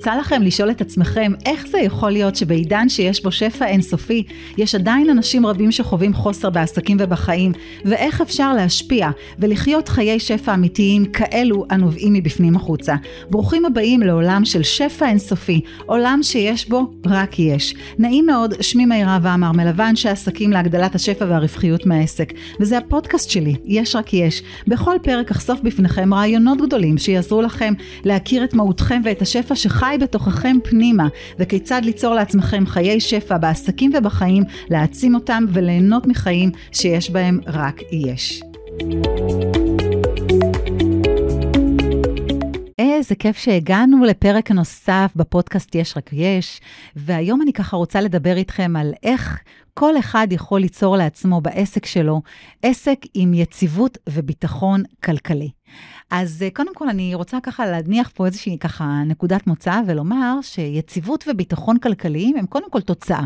יצא לכם לשאול את עצמכם איך זה יכול להיות שבעידן שיש בו שפע אינסופי, יש עדיין אנשים רבים שחווים חוסר בעסקים ובחיים, ואיך אפשר להשפיע ולחיות חיי שפע אמיתיים כאלו הנובעים מבפנים החוצה. ברוכים הבאים לעולם של שפע אינסופי, עולם שיש בו רק יש. נעים מאוד, שמי מאירה ועמר, מלווה אנשי עסקים להגדלת השפע והרווחיות מהעסק, וזה הפודקאסט שלי, יש רק יש. בכל פרק אחשוף בפניכם רעיונות גדולים שיעזרו לכם להכיר את מהותכם ואת השפע שחי בתוככם פנימה, וכיצד ליצור לעצמכם חיי שפע בעסקים ובחיים, להעצים אותם וליהנות מחיים שיש בהם רק יש. איזה כיף שהגענו לפרק נוסף בפודקאסט יש רק יש, והיום אני ככה רוצה לדבר איתכם על איך כל אחד יכול ליצור לעצמו בעסק שלו עסק עם יציבות וביטחון כלכלי. אז אה, קודם כל אני רוצה ככה להניח פה איזושהי ככה נקודת מוצא ולומר שיציבות וביטחון כלכליים הם קודם כל תוצאה.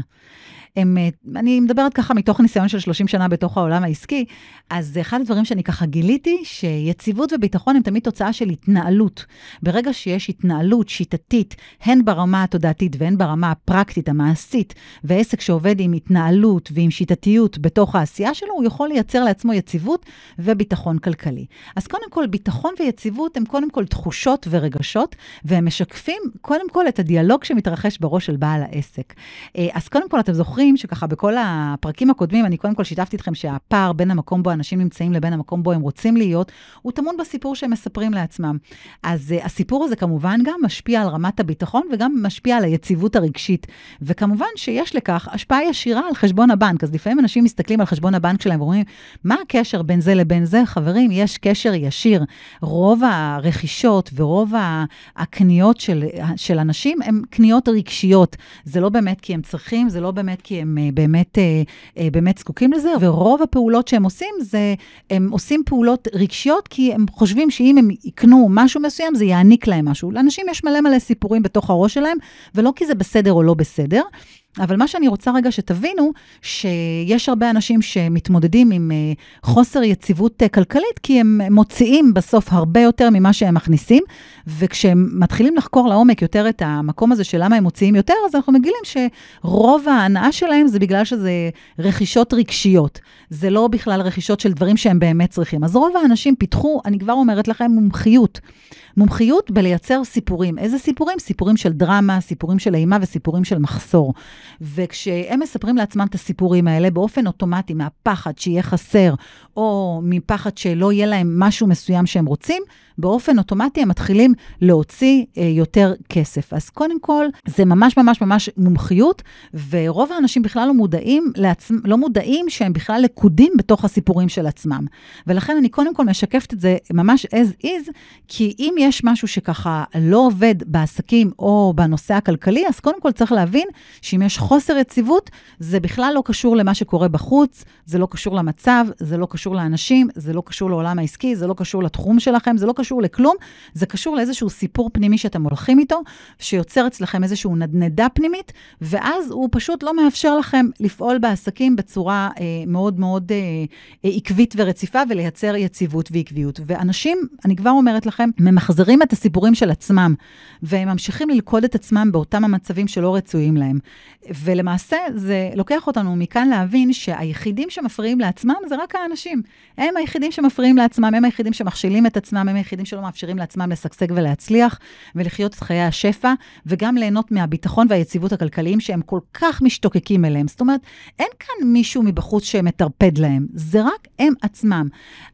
הם, אה, אני מדברת ככה מתוך ניסיון של 30 שנה בתוך העולם העסקי, אז אחד הדברים שאני ככה גיליתי, שיציבות וביטחון הם תמיד תוצאה של התנהלות. ברגע שיש התנהלות שיטתית, הן ברמה התודעתית והן ברמה הפרקטית, המעשית, ועסק שעובד עם התנהלות ועם שיטתיות בתוך העשייה שלו, הוא יכול לייצר לעצמו יציבות וביטחון כלכלי. אז קודם כל, ביטחון ויציבות הם קודם כל תחושות ורגשות, והם משקפים קודם כל את הדיאלוג שמתרחש בראש של בעל העסק. אה, אז קודם כל, אתם זוכרים זוכרים שככה בכל הפרקים הקודמים, אני קודם כל שיתפתי אתכם שהפער בין המקום בו אנשים נמצאים לבין המקום בו הם רוצים להיות, הוא טמון בסיפור שהם מספרים לעצמם. אז uh, הסיפור הזה כמובן גם משפיע על רמת הביטחון וגם משפיע על היציבות הרגשית. וכמובן שיש לכך השפעה ישירה על חשבון הבנק. אז לפעמים אנשים מסתכלים על חשבון הבנק שלהם ואומרים, מה הקשר בין זה לבין זה? חברים, יש קשר ישיר. רוב הרכישות ורוב הקניות של, של אנשים הן קניות רגשיות. זה לא באמת כי הם צריכים, זה לא באמת כי כי הם אה, באמת, אה, אה, באמת זקוקים לזה, ורוב הפעולות שהם עושים זה, הם עושים פעולות רגשיות, כי הם חושבים שאם הם יקנו משהו מסוים, זה יעניק להם משהו. לאנשים יש מלא מלא סיפורים בתוך הראש שלהם, ולא כי זה בסדר או לא בסדר. אבל מה שאני רוצה רגע שתבינו, שיש הרבה אנשים שמתמודדים עם uh, חוסר יציבות uh, כלכלית, כי הם מוציאים בסוף הרבה יותר ממה שהם מכניסים, וכשהם מתחילים לחקור לעומק יותר את המקום הזה של למה הם מוציאים יותר, אז אנחנו מגילים שרוב ההנאה שלהם זה בגלל שזה רכישות רגשיות. זה לא בכלל רכישות של דברים שהם באמת צריכים. אז רוב האנשים פיתחו, אני כבר אומרת לכם, מומחיות. מומחיות בלייצר סיפורים. איזה סיפורים? סיפורים של דרמה, סיפורים של אימה וסיפורים של מחסור. וכשהם מספרים לעצמם את הסיפורים האלה, באופן אוטומטי, מהפחד שיהיה חסר, או מפחד שלא יהיה להם משהו מסוים שהם רוצים, באופן אוטומטי הם מתחילים להוציא אה, יותר כסף. אז קודם כל, זה ממש ממש ממש מומחיות, ורוב האנשים בכלל לא מודעים, לעצמם, לא מודעים שהם בכלל לקודים בתוך הסיפורים של עצמם. ולכן אני קודם כל משקפת את זה ממש as is, כי אם יש משהו שככה לא עובד בעסקים או בנושא הכלכלי, אז קודם כל צריך להבין שאם יש חוסר יציבות, זה בכלל לא קשור למה שקורה בחוץ, זה לא קשור למצב, זה לא קשור לאנשים, זה לא קשור לעולם העסקי, זה לא קשור לתחום שלכם, זה לא קשור לכלום, זה קשור לאיזשהו סיפור פנימי שאתם הולכים איתו, שיוצר אצלכם איזושהי נדנדה פנימית, ואז הוא פשוט לא מאפשר לכם לפעול בעסקים בצורה אה, מאוד מאוד אה, אה, עקבית ורציפה ולייצר יציבות ועקביות. ואנשים, אני כבר אומרת לכם, ממחזרים את הסיפורים של עצמם, והם ממשיכים ללכוד את עצמם באותם המצבים שלא רצויים להם. ולמעשה, זה לוקח אותנו מכאן להבין שהיחידים שמפריעים לעצמם זה רק האנשים. הם היחידים שמפריעים לעצמם, הם היחידים שמכשילים את עצמם, הם היחידים שלא מאפשרים לעצמם לשגשג ולהצליח, ולחיות את חיי השפע, וגם ליהנות מהביטחון והיציבות הכלכליים שהם כל כך משתוקקים אליהם. זאת אומרת, אין כאן מישהו מבחוץ שמטרפד להם, זה רק הם עצמם.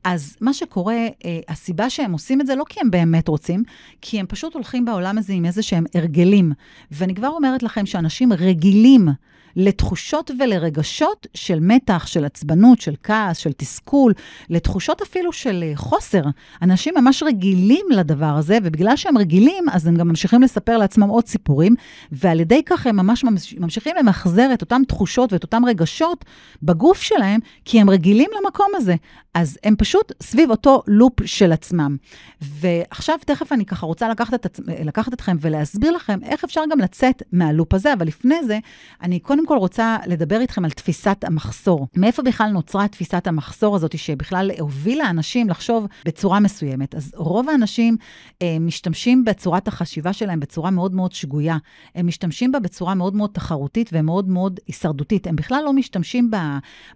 אז מה שקורה, אה, הסיבה שהם עושים את זה לא כי הם באמת רוצים, כי הם פשוט הולכים בעולם הזה עם איזה שהם הרגלים. ואני כבר אומרת לכם שאנשים רגילים מילים לתחושות ולרגשות של מתח, של עצבנות, של כעס, של תסכול, לתחושות אפילו של אה, חוסר. אנשים ממש רגילים לדבר הזה, ובגלל שהם רגילים, אז הם גם ממשיכים לספר לעצמם עוד סיפורים, ועל ידי כך הם ממש ממשיכים למחזר את אותן תחושות ואת אותם רגשות בגוף שלהם, כי הם רגילים למקום הזה. אז הם פשוט סביב אותו לופ של עצמם. ועכשיו, תכף אני ככה רוצה לקחת, את, לקחת אתכם ולהסביר לכם איך אפשר גם לצאת מהלופ הזה, אבל לפני זה, אני קודם כל רוצה לדבר איתכם על תפיסת המחסור. מאיפה בכלל נוצרה תפיסת המחסור הזאת, שבכלל הובילה אנשים לחשוב בצורה מסוימת? אז רוב האנשים אה, משתמשים בצורת החשיבה שלהם בצורה מאוד מאוד שגויה. הם משתמשים בה בצורה מאוד מאוד תחרותית ומאוד מאוד הישרדותית. הם בכלל לא משתמשים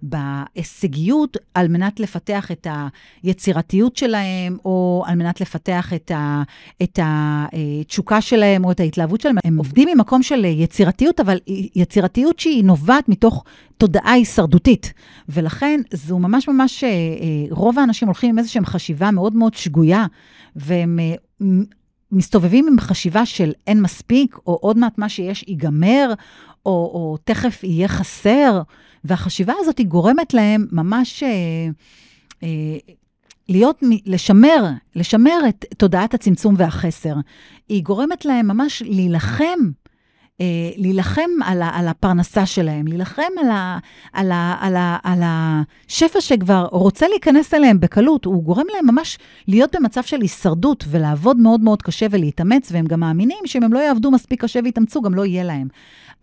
בהישגיות על מנת לפתח את היצירתיות שלהם, או על מנת לפתח את, ה, את התשוקה שלהם או את ההתלהבות שלהם. הם עובדים ממקום של יצירתיות, אבל יצירתיות שהיא נובעת מתוך תודעה הישרדותית. ולכן זו ממש ממש, אה, אה, רוב האנשים הולכים עם איזושהי חשיבה מאוד מאוד שגויה, והם... אה, מסתובבים עם חשיבה של אין מספיק, או עוד מעט מה שיש ייגמר, או, או תכף יהיה חסר, והחשיבה הזאת היא גורמת להם ממש להיות, לשמר, לשמר את תודעת הצמצום והחסר. היא גורמת להם ממש להילחם אה, להילחם על, ה, על הפרנסה שלהם, להילחם על, ה, על, ה, על, ה, על השפע שכבר רוצה להיכנס אליהם בקלות. הוא גורם להם ממש להיות במצב של הישרדות ולעבוד מאוד מאוד קשה ולהתאמץ, והם גם מאמינים שאם הם לא יעבדו מספיק קשה ויתאמצו, גם לא יהיה להם.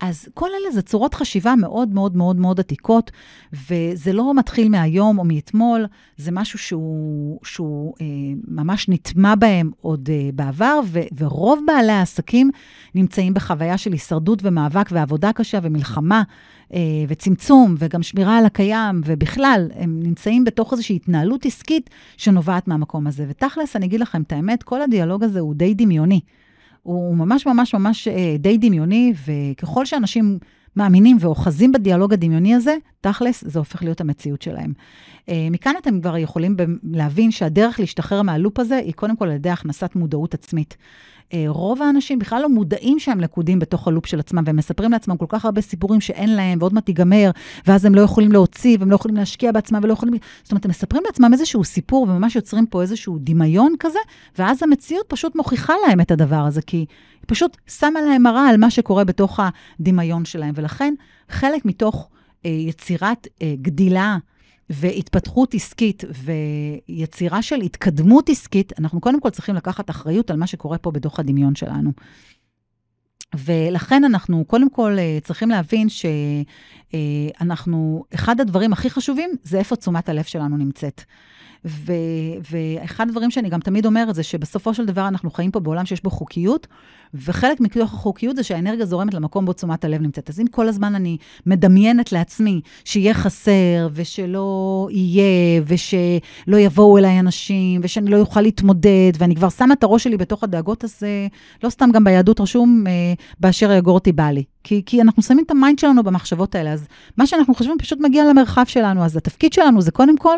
אז כל אלה זה צורות חשיבה מאוד מאוד מאוד מאוד עתיקות, וזה לא מתחיל מהיום או מאתמול, זה משהו שהוא, שהוא אה, ממש נטמע בהם עוד אה, בעבר, ו, ורוב בעלי העסקים נמצאים בחוויה של הישרדות ומאבק ועבודה קשה ומלחמה. אה, וצמצום, וגם שמירה על הקיים, ובכלל, הם נמצאים בתוך איזושהי התנהלות עסקית שנובעת מהמקום הזה. ותכלס, אני אגיד לכם את האמת, כל הדיאלוג הזה הוא די דמיוני. הוא ממש ממש ממש אה, די דמיוני, וככל שאנשים מאמינים ואוחזים בדיאלוג הדמיוני הזה, תכלס, זה הופך להיות המציאות שלהם. אה, מכאן אתם כבר יכולים להבין שהדרך להשתחרר מהלופ הזה היא קודם כל על ידי הכנסת מודעות עצמית. רוב האנשים בכלל לא מודעים שהם לכודים בתוך הלופ של עצמם, והם מספרים לעצמם כל כך הרבה סיפורים שאין להם, ועוד מעט ייגמר, ואז הם לא יכולים להוציא, והם לא יכולים להשקיע בעצמם, ולא יכולים... זאת אומרת, הם מספרים לעצמם איזשהו סיפור, וממש יוצרים פה איזשהו דמיון כזה, ואז המציאות פשוט מוכיחה להם את הדבר הזה, כי היא פשוט שמה להם מראה על מה שקורה בתוך הדמיון שלהם. ולכן, חלק מתוך אה, יצירת אה, גדילה, והתפתחות עסקית ויצירה של התקדמות עסקית, אנחנו קודם כל צריכים לקחת אחריות על מה שקורה פה בדוח הדמיון שלנו. ולכן אנחנו קודם כל אה, צריכים להבין שאנחנו, אחד הדברים הכי חשובים זה איפה תשומת הלב שלנו נמצאת. ו, ואחד הדברים שאני גם תמיד אומרת זה שבסופו של דבר אנחנו חיים פה בעולם שיש בו חוקיות, וחלק מתוך החוקיות זה שהאנרגיה זורמת למקום בו תשומת הלב נמצאת. אז אם כל הזמן אני מדמיינת לעצמי שיהיה חסר, ושלא יהיה, ושלא יבואו אליי אנשים, ושאני לא אוכל להתמודד, ואני כבר שמה את הראש שלי בתוך הדאגות, אז לא סתם גם ביהדות רשום, אה, ואשר יגורתי בא לי. כי, כי אנחנו שמים את ה mind שלנו במחשבות האלה, אז מה שאנחנו חושבים פשוט מגיע למרחב שלנו. אז התפקיד שלנו זה קודם כל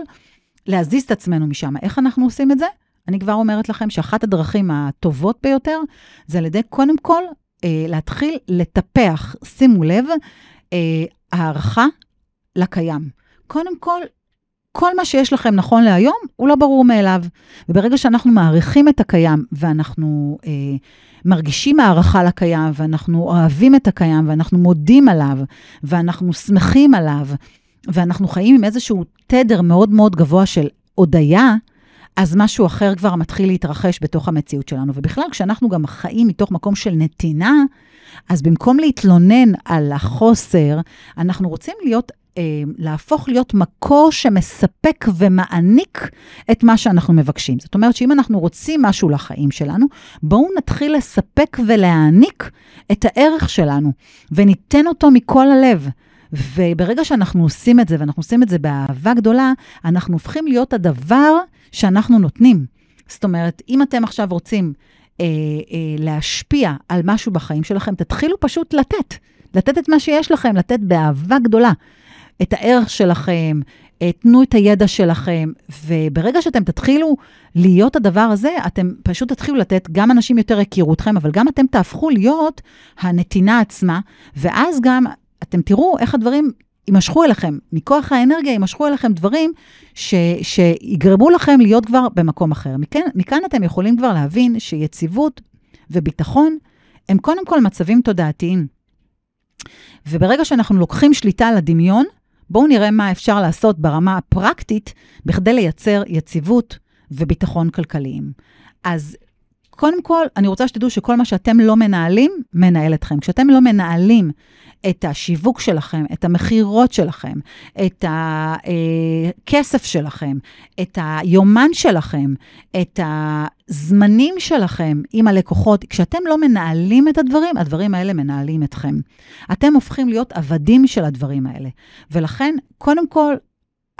להזיז את עצמנו משם. איך אנחנו עושים את זה? אני כבר אומרת לכם שאחת הדרכים הטובות ביותר זה על ידי, קודם כל, אה, להתחיל לטפח, שימו לב, אה, הערכה לקיים. קודם כל, כל מה שיש לכם נכון להיום הוא לא ברור מאליו. וברגע שאנחנו מעריכים את הקיים ואנחנו אה, מרגישים הערכה לקיים ואנחנו אוהבים את הקיים ואנחנו מודים עליו ואנחנו שמחים עליו, ואנחנו חיים עם איזשהו תדר מאוד מאוד גבוה של הודיה, אז משהו אחר כבר מתחיל להתרחש בתוך המציאות שלנו. ובכלל, כשאנחנו גם חיים מתוך מקום של נתינה, אז במקום להתלונן על החוסר, אנחנו רוצים להיות, אה, להפוך להיות מקור שמספק ומעניק את מה שאנחנו מבקשים. זאת אומרת שאם אנחנו רוצים משהו לחיים שלנו, בואו נתחיל לספק ולהעניק את הערך שלנו, וניתן אותו מכל הלב. וברגע שאנחנו עושים את זה, ואנחנו עושים את זה באהבה גדולה, אנחנו הופכים להיות הדבר שאנחנו נותנים. זאת אומרת, אם אתם עכשיו רוצים אה, אה, להשפיע על משהו בחיים שלכם, תתחילו פשוט לתת. לתת את מה שיש לכם, לתת באהבה גדולה. את הערך שלכם, אה, תנו את הידע שלכם, וברגע שאתם תתחילו להיות הדבר הזה, אתם פשוט תתחילו לתת, גם אנשים יותר יכירו אתכם, אבל גם אתם תהפכו להיות הנתינה עצמה, ואז גם אתם תראו איך הדברים יימשכו אליכם, מכוח האנרגיה יימשכו אליכם דברים ש, שיגרמו לכם להיות כבר במקום אחר. מכאן, מכאן אתם יכולים כבר להבין שיציבות וביטחון הם קודם כל מצבים תודעתיים. וברגע שאנחנו לוקחים שליטה על הדמיון, בואו נראה מה אפשר לעשות ברמה הפרקטית בכדי לייצר יציבות וביטחון כלכליים. אז קודם כל, אני רוצה שתדעו שכל מה שאתם לא מנהלים, מנהל אתכם. כשאתם לא מנהלים את השיווק שלכם, את המכירות שלכם, את הכסף שלכם, את היומן שלכם, את הזמנים שלכם עם הלקוחות, כשאתם לא מנהלים את הדברים, הדברים האלה מנהלים אתכם. אתם הופכים להיות עבדים של הדברים האלה. ולכן, קודם כל,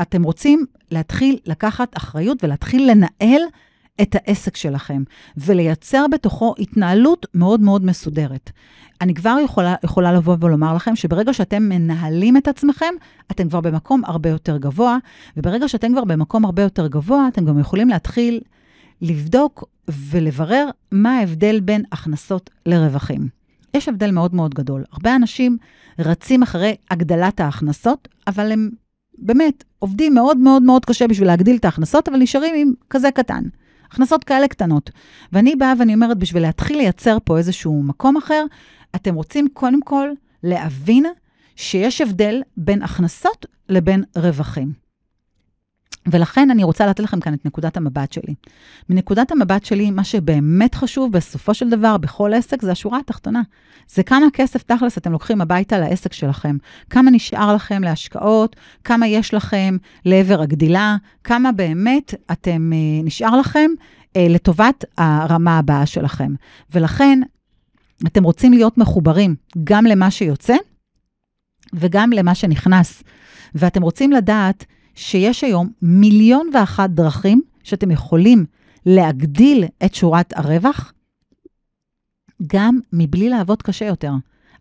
אתם רוצים להתחיל לקחת אחריות ולהתחיל לנהל את העסק שלכם, ולייצר בתוכו התנהלות מאוד מאוד מסודרת. אני כבר יכולה, יכולה לבוא ולומר לכם שברגע שאתם מנהלים את עצמכם, אתם כבר במקום הרבה יותר גבוה, וברגע שאתם כבר במקום הרבה יותר גבוה, אתם גם יכולים להתחיל לבדוק ולברר מה ההבדל בין הכנסות לרווחים. יש הבדל מאוד מאוד גדול. הרבה אנשים רצים אחרי הגדלת ההכנסות, אבל הם באמת עובדים מאוד מאוד מאוד קשה בשביל להגדיל את ההכנסות, אבל נשארים עם כזה קטן. הכנסות כאלה קטנות. ואני באה ואני אומרת, בשביל להתחיל לייצר פה איזשהו מקום אחר, אתם רוצים קודם כל להבין שיש הבדל בין הכנסות לבין רווחים. ולכן אני רוצה לתת לכם כאן את נקודת המבט שלי. מנקודת המבט שלי, מה שבאמת חשוב בסופו של דבר בכל עסק זה השורה התחתונה. זה כמה כסף תכלס אתם לוקחים הביתה לעסק שלכם, כמה נשאר לכם להשקעות, כמה יש לכם לעבר הגדילה, כמה באמת אתם, אה, נשאר לכם אה, לטובת הרמה הבאה שלכם. ולכן אתם רוצים להיות מחוברים גם למה שיוצא וגם למה שנכנס. ואתם רוצים לדעת שיש היום מיליון ואחת דרכים שאתם יכולים להגדיל את שורת הרווח, גם מבלי לעבוד קשה יותר.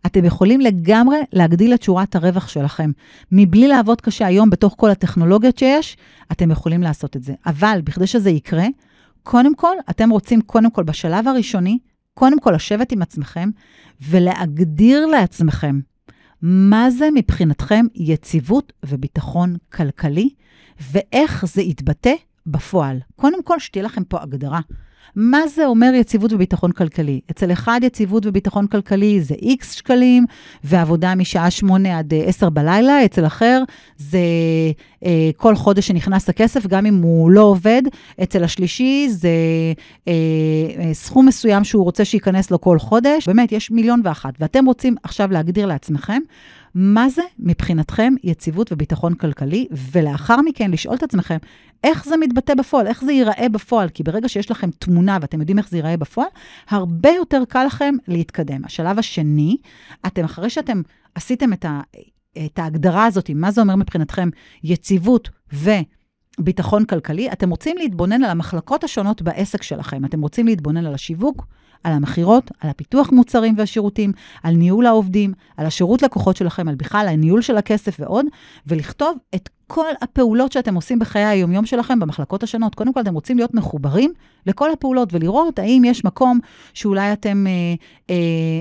אתם יכולים לגמרי להגדיל את שורת הרווח שלכם. מבלי לעבוד קשה היום בתוך כל הטכנולוגיות שיש, אתם יכולים לעשות את זה. אבל בכדי שזה יקרה, קודם כל, אתם רוצים קודם כל בשלב הראשוני, קודם כל לשבת עם עצמכם ולהגדיר לעצמכם מה זה מבחינתכם יציבות וביטחון כלכלי, ואיך זה יתבטא בפועל. קודם כל, שתהיה לכם פה הגדרה. מה זה אומר יציבות וביטחון כלכלי? אצל אחד יציבות וביטחון כלכלי זה X שקלים, ועבודה משעה 8 עד 10 בלילה, אצל אחר זה אה, כל חודש שנכנס הכסף, גם אם הוא לא עובד. אצל השלישי זה אה, אה, סכום מסוים שהוא רוצה שייכנס לו כל חודש. באמת, יש מיליון ואחת. ואתם רוצים עכשיו להגדיר לעצמכם מה זה מבחינתכם יציבות וביטחון כלכלי, ולאחר מכן לשאול את עצמכם, איך זה מתבטא בפועל, איך זה ייראה בפועל, כי ברגע שיש לכם תמונה ואתם יודעים איך זה ייראה בפועל, הרבה יותר קל לכם להתקדם. השלב השני, אתם, אחרי שאתם עשיתם את, ה, את ההגדרה הזאת, מה זה אומר מבחינתכם יציבות ו... ביטחון כלכלי, אתם רוצים להתבונן על המחלקות השונות בעסק שלכם. אתם רוצים להתבונן על השיווק, על המכירות, על הפיתוח מוצרים והשירותים, על ניהול העובדים, על השירות לקוחות שלכם, על בכלל הניהול של הכסף ועוד, ולכתוב את כל הפעולות שאתם עושים בחיי היומיום שלכם במחלקות השונות. קודם כל, אתם רוצים להיות מחוברים לכל הפעולות ולראות האם יש מקום שאולי אתם אה, אה,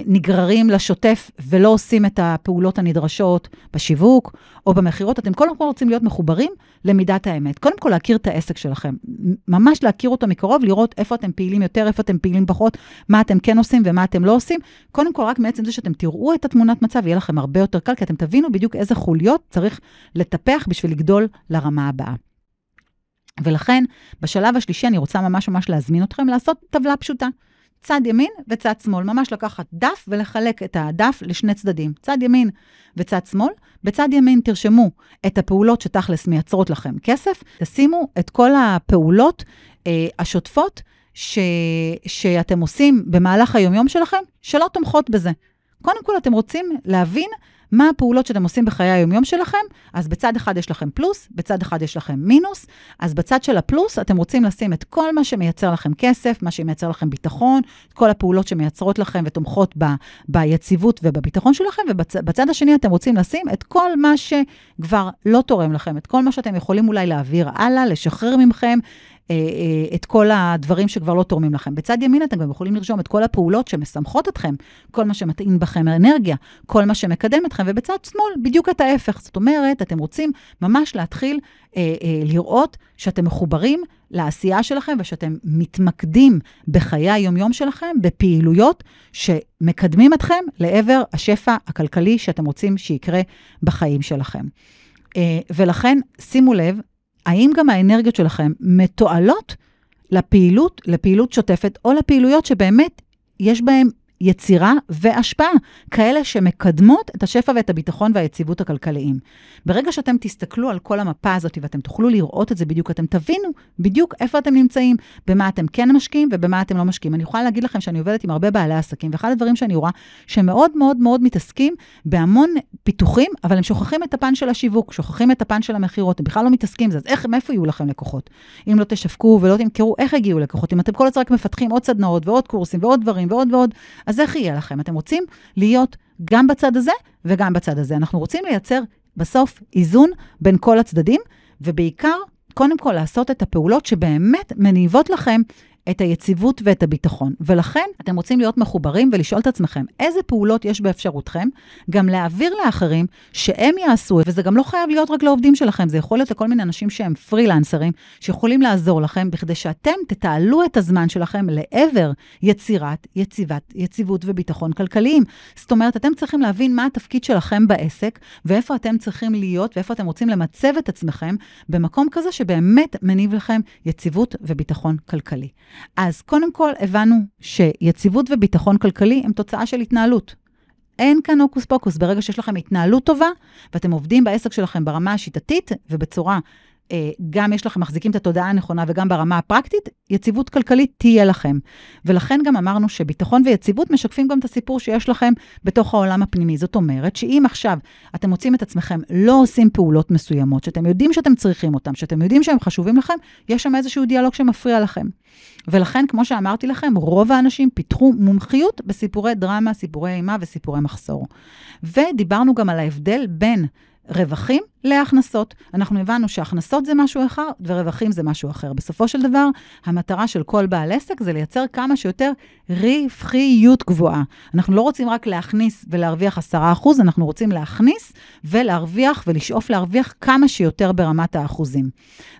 נגררים לשוטף ולא עושים את הפעולות הנדרשות בשיווק או במכירות. אתם קודם כל רוצים להיות מחוברים למידת האמת. קודם כל, להכיר את העסק שלכם. ממש להכיר אותו מקרוב, לראות איפה אתם פעילים יותר, איפה אתם פעילים פחות, מה אתם כן עושים ומה אתם לא עושים. קודם כל, רק מעצם זה שאתם תראו את התמונת מצב, יהיה לכם הרבה יותר קל, כי אתם תבינו בדיוק איזה חוליות צריך לטפח בשביל לגדול לרמה הבאה. ולכן, בשלב השלישי אני רוצה ממש ממש להזמין אתכם לעשות טבלה פשוטה. צד ימין וצד שמאל, ממש לקחת דף ולחלק את הדף לשני צדדים, צד ימין וצד שמאל. בצד ימין תרשמו את הפעולות שתכלס מייצרות לכם כסף, תשימו את כל הפעולות אה, השוטפות ש, שאתם עושים במהלך היומיום שלכם, שלא תומכות בזה. קודם כל, אתם רוצים להבין מה הפעולות שאתם עושים בחיי היומיום שלכם, אז בצד אחד יש לכם פלוס, בצד אחד יש לכם מינוס, אז בצד של הפלוס אתם רוצים לשים את כל מה שמייצר לכם כסף, מה שמייצר לכם ביטחון, כל הפעולות שמייצרות לכם ותומכות ב, ביציבות ובביטחון שלכם, ובצד השני אתם רוצים לשים את כל מה שכבר לא תורם לכם, את כל מה שאתם יכולים אולי להעביר הלאה, לשחרר ממכם, את כל הדברים שכבר לא תורמים לכם. בצד ימין אתם גם יכולים לרשום את כל הפעולות שמשמחות אתכם, כל מה שמטעין בכם אנרגיה, כל מה שמקדם אתכם, ובצד שמאל בדיוק את ההפך. זאת אומרת, אתם רוצים ממש להתחיל אה, אה, לראות שאתם מחוברים לעשייה שלכם ושאתם מתמקדים בחיי היומיום שלכם, בפעילויות שמקדמים אתכם לעבר השפע הכלכלי שאתם רוצים שיקרה בחיים שלכם. Uh, ולכן, שימו לב, האם גם האנרגיות שלכם מתועלות לפעילות, לפעילות שוטפת, או לפעילויות שבאמת יש בהן יצירה והשפעה, כאלה שמקדמות את השפע ואת הביטחון והיציבות הכלכליים. ברגע שאתם תסתכלו על כל המפה הזאת ואתם תוכלו לראות את זה בדיוק, אתם תבינו בדיוק איפה אתם נמצאים, במה אתם כן משקיעים ובמה אתם לא משקיעים. אני יכולה להגיד לכם שאני עובדת עם הרבה בעלי עסקים, ואחד הדברים שאני רואה, שהם מאוד מאוד מתעסקים בהמון פיתוחים, אבל הם שוכחים את הפן של השיווק, שוכחים את הפן של המכירות, הם בכלל לא מתעסקים בזה, אז איך, מאיפה יהיו לכם לקוחות? אם לא תשווקו ולא תמכרו, איך יגיעו לקוחות? אם אתם כל הזמן רק מפתחים עוד סדנאות ועוד קורסים ועוד דברים ועוד ועוד, אז איך יהיה לכם? אתם רוצים להיות גם בצד הזה וגם בצד הזה. אנחנו רוצים לייצר בסוף איזון בין כל הצדדים, ובעיקר, קודם כל לעשות את הפעולות שבאמת מניבות לכם את היציבות ואת הביטחון. ולכן אתם רוצים להיות מחוברים ולשאול את עצמכם, איזה פעולות יש באפשרותכם, גם להעביר לאחרים שהם יעשו, וזה גם לא חייב להיות רק לעובדים שלכם, זה יכול להיות לכל מיני אנשים שהם פרילנסרים, שיכולים לעזור לכם, בכדי שאתם תתעלו את הזמן שלכם לעבר יצירת, יציבת, יציבות וביטחון כלכליים. זאת אומרת, אתם צריכים להבין מה התפקיד שלכם בעסק, ואיפה אתם צריכים להיות, ואיפה אתם רוצים למצב את עצמכם, במקום כזה שבאמת מניב לכם יציבות וביטחון כלכלי. אז קודם כל הבנו שיציבות וביטחון כלכלי הם תוצאה של התנהלות. אין כאן הוקוס פוקוס, ברגע שיש לכם התנהלות טובה, ואתם עובדים בעסק שלכם ברמה השיטתית ובצורה גם יש לכם, מחזיקים את התודעה הנכונה וגם ברמה הפרקטית, יציבות כלכלית תהיה לכם. ולכן גם אמרנו שביטחון ויציבות משקפים גם את הסיפור שיש לכם בתוך העולם הפנימי. זאת אומרת שאם עכשיו אתם מוצאים את עצמכם לא עושים פעולות מסוימות, שאתם יודעים שאתם צריכים אותם, שאתם יודעים שהם חשובים לכם, יש שם איזשהו דיאלוג שמפריע לכם. ולכן, כמו שאמרתי לכם, רוב האנשים פיתחו מומחיות בסיפורי דרמה, סיפורי אימה וסיפורי מחסור. ודיברנו גם על ההבדל בין רווחים להכנסות. אנחנו הבנו שהכנסות זה משהו אחד ורווחים זה משהו אחר. בסופו של דבר, המטרה של כל בעל עסק זה לייצר כמה שיותר רווחיות גבוהה. אנחנו לא רוצים רק להכניס ולהרוויח 10%, אנחנו רוצים להכניס ולהרוויח ולשאוף להרוויח כמה שיותר ברמת האחוזים.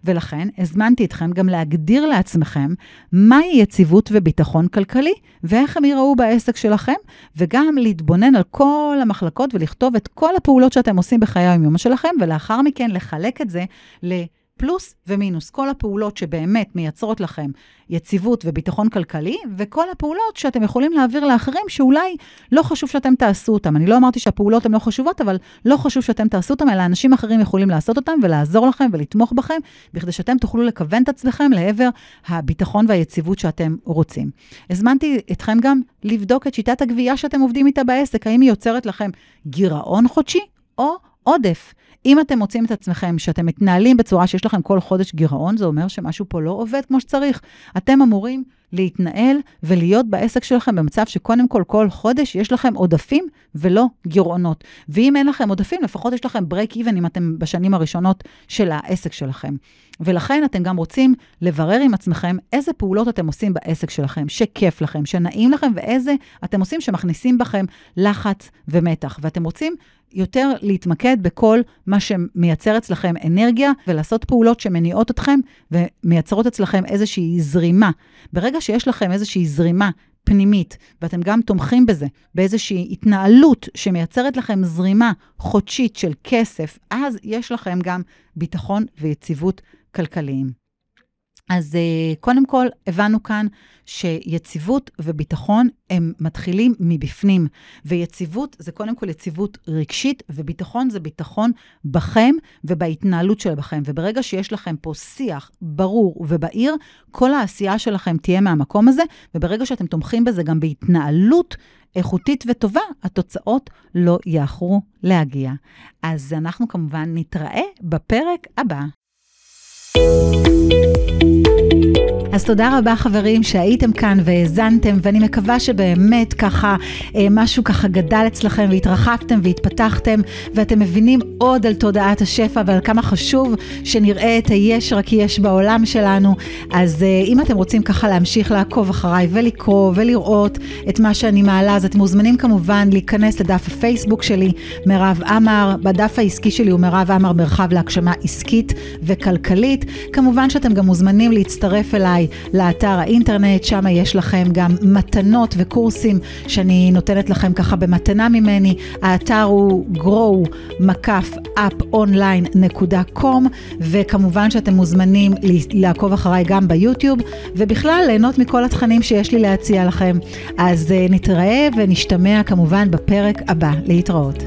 ולכן, הזמנתי אתכם גם להגדיר לעצמכם מהי יציבות וביטחון כלכלי, ואיך הם ייראו בעסק שלכם, וגם להתבונן על כל המחלקות ולכתוב את כל הפעולות שאתם עושים בחיי היום שלכם, ולאחר מכן לחלק את זה לפלוס ומינוס. כל הפעולות שבאמת מייצרות לכם יציבות וביטחון כלכלי, וכל הפעולות שאתם יכולים להעביר לאחרים שאולי לא חשוב שאתם תעשו אותם. אני לא אמרתי שהפעולות הן לא חשובות, אבל לא חשוב שאתם תעשו אותם, אלא אנשים אחרים יכולים לעשות אותם ולעזור לכם ולתמוך בכם, בכדי שאתם תוכלו לכוון את עצמכם לעבר הביטחון והיציבות שאתם רוצים. הזמנתי אתכם גם לבדוק את שיטת הגבייה שאתם עובדים איתה בעסק, האם היא יוצרת לכם גירעון חודשי או עודף. אם אתם מוצאים את עצמכם שאתם מתנהלים בצורה שיש לכם כל חודש גירעון, זה אומר שמשהו פה לא עובד כמו שצריך. אתם אמורים להתנהל ולהיות בעסק שלכם במצב שקודם כל, כל חודש יש לכם עודפים ולא גירעונות. ואם אין לכם עודפים, לפחות יש לכם break even אם אתם בשנים הראשונות של העסק שלכם. ולכן אתם גם רוצים לברר עם עצמכם איזה פעולות אתם עושים בעסק שלכם, שכיף לכם, שנעים לכם, ואיזה אתם עושים שמכניסים בכם לחץ ומתח. ואתם רוצים יותר להתמקד בכל מה שמייצר אצלכם אנרגיה, ולעשות פעולות שמניעות אתכם ומייצרות אצלכם איזושהי זרימה. ברגע שיש לכם איזושהי זרימה פנימית, ואתם גם תומכים בזה, באיזושהי התנהלות שמייצרת לכם זרימה חודשית של כסף, אז יש לכם גם ביטחון ויציבות כלכליים. אז uh, קודם כל, הבנו כאן שיציבות וביטחון הם מתחילים מבפנים, ויציבות זה קודם כל יציבות רגשית, וביטחון זה ביטחון בכם ובהתנהלות שלכם. וברגע שיש לכם פה שיח ברור ובהיר, כל העשייה שלכם תהיה מהמקום הזה, וברגע שאתם תומכים בזה גם בהתנהלות איכותית וטובה, התוצאות לא יאחרו להגיע. אז אנחנו כמובן נתראה בפרק הבא. אז תודה רבה חברים שהייתם כאן והאזנתם, ואני מקווה שבאמת ככה אה, משהו ככה גדל אצלכם והתרחבתם והתפתחתם, ואתם מבינים עוד על תודעת השפע ועל כמה חשוב שנראה את היש רק יש בעולם שלנו. אז אה, אם אתם רוצים ככה להמשיך לעקוב אחריי ולקרוא ולראות את מה שאני מעלה, אז אתם מוזמנים כמובן להיכנס לדף הפייסבוק שלי, מירב עמר, בדף העסקי שלי הוא מירב עמר מרחב להגשמה עסקית וכלכלית. כמובן שאתם גם מוזמנים להצטרף אליי אליי לאתר האינטרנט, שם יש לכם גם מתנות וקורסים שאני נותנת לכם ככה במתנה ממני. האתר הוא grow-uponline.com וכמובן שאתם מוזמנים לעקוב אחריי גם ביוטיוב ובכלל ליהנות מכל התכנים שיש לי להציע לכם. אז אה, נתראה ונשתמע כמובן בפרק הבא. להתראות.